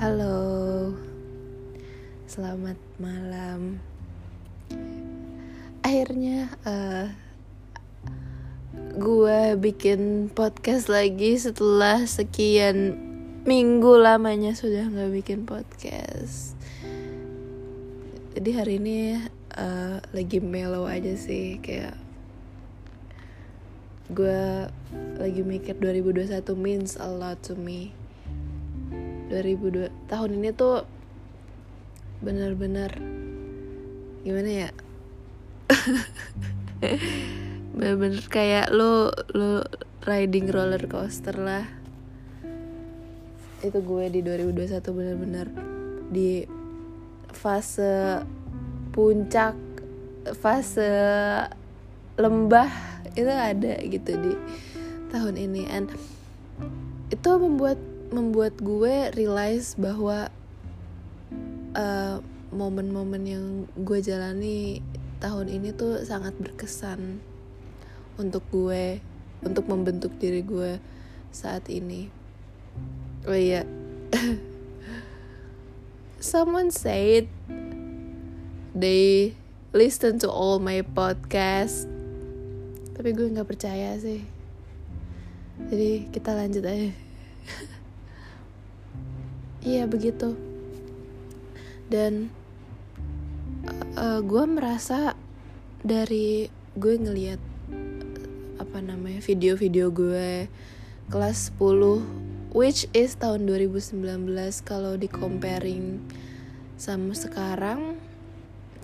Halo, selamat malam. Akhirnya uh, gue bikin podcast lagi setelah sekian minggu lamanya sudah nggak bikin podcast. Jadi hari ini uh, lagi mellow aja sih kayak gue lagi mikir 2021 means a lot to me 2002 tahun ini tuh bener-bener gimana ya? Bener-bener kayak lo lo riding roller coaster lah. Itu gue di 2021 bener-bener di fase puncak fase lembah itu ada gitu di tahun ini. And itu membuat membuat gue realize bahwa uh, momen-momen yang gue jalani tahun ini tuh sangat berkesan untuk gue untuk membentuk diri gue saat ini. Oh iya. Someone said they listen to all my podcast. Tapi gue nggak percaya sih. Jadi kita lanjut aja iya begitu. Dan uh, gue merasa dari gue ngeliat apa namanya video-video gue kelas 10 which is tahun 2019 kalau di comparing sama sekarang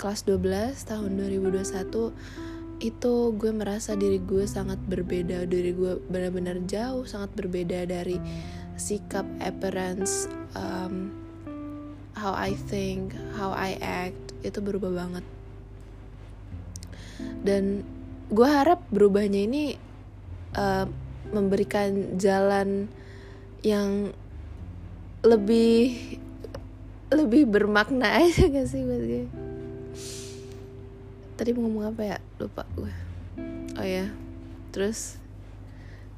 kelas 12 tahun 2021 itu gue merasa diri gue sangat berbeda diri gue benar-benar jauh sangat berbeda dari sikap appearance um, how I think how I act itu berubah banget. Dan gue harap berubahnya ini uh, memberikan jalan yang lebih lebih bermakna aja gak sih buat gue tadi mau ngomong apa ya? Lupa gue oh ya terus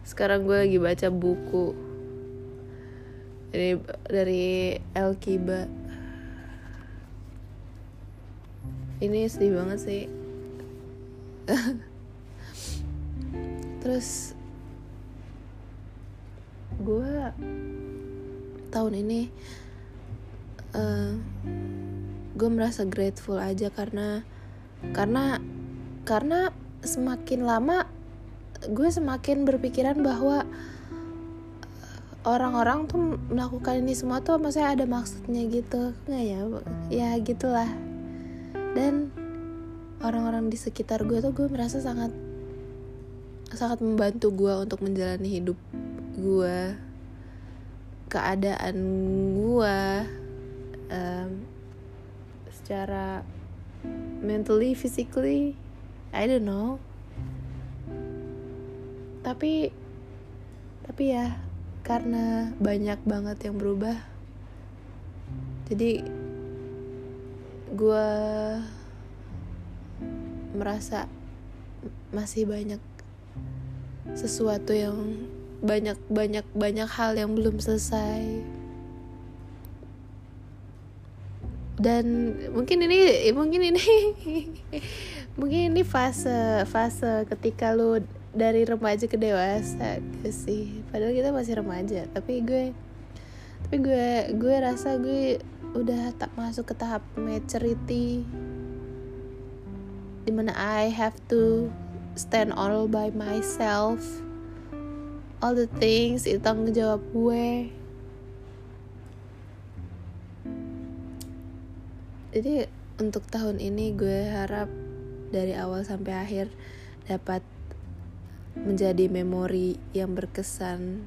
sekarang gue lagi baca buku dari El Kiba. Ini sedih banget sih. Terus gue tahun ini uh, gue merasa grateful aja karena karena karena semakin lama gue semakin berpikiran bahwa eh, orang-orang tuh melakukan ini semua tuh maksudnya ada maksudnya gitu. Nggak ya ya gitulah. Dan orang-orang di sekitar gue tuh gue merasa sangat sangat membantu gue untuk menjalani hidup gue keadaan gue um, secara mentally physically I don't know. Tapi tapi ya karena banyak banget yang berubah. Jadi gue merasa masih banyak sesuatu yang banyak banyak banyak hal yang belum selesai. Dan mungkin ini mungkin ini mungkin ini fase fase ketika lu dari remaja ke dewasa gitu sih. Padahal kita masih remaja tapi gue tapi gue gue rasa gue udah tak masuk ke tahap maturity di mana I have to stand all by myself. All the things itu tanggung jawab gue. Jadi untuk tahun ini gue harap dari awal sampai akhir dapat menjadi memori yang berkesan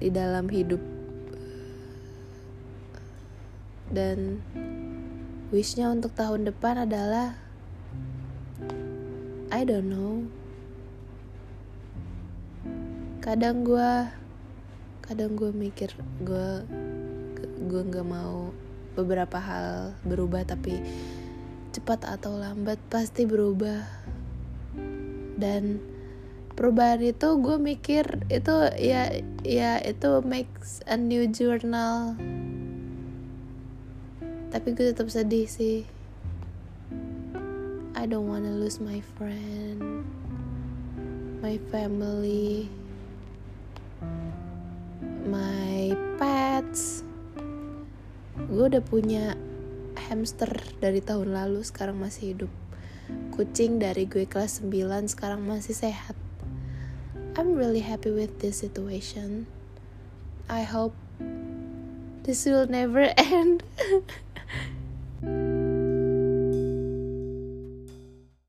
di dalam hidup. Dan wishnya untuk tahun depan adalah I don't know. Kadang gue kadang gue mikir gue gue nggak mau beberapa hal berubah tapi cepat atau lambat pasti berubah. Dan perubahan itu gue mikir itu ya ya itu makes a new journal. Tapi gue tetap sedih sih. I don't wanna lose my friend my family my pets. Gue udah punya hamster dari tahun lalu sekarang masih hidup. Kucing dari gue kelas 9 sekarang masih sehat I'm really happy with this situation. I hope this will never end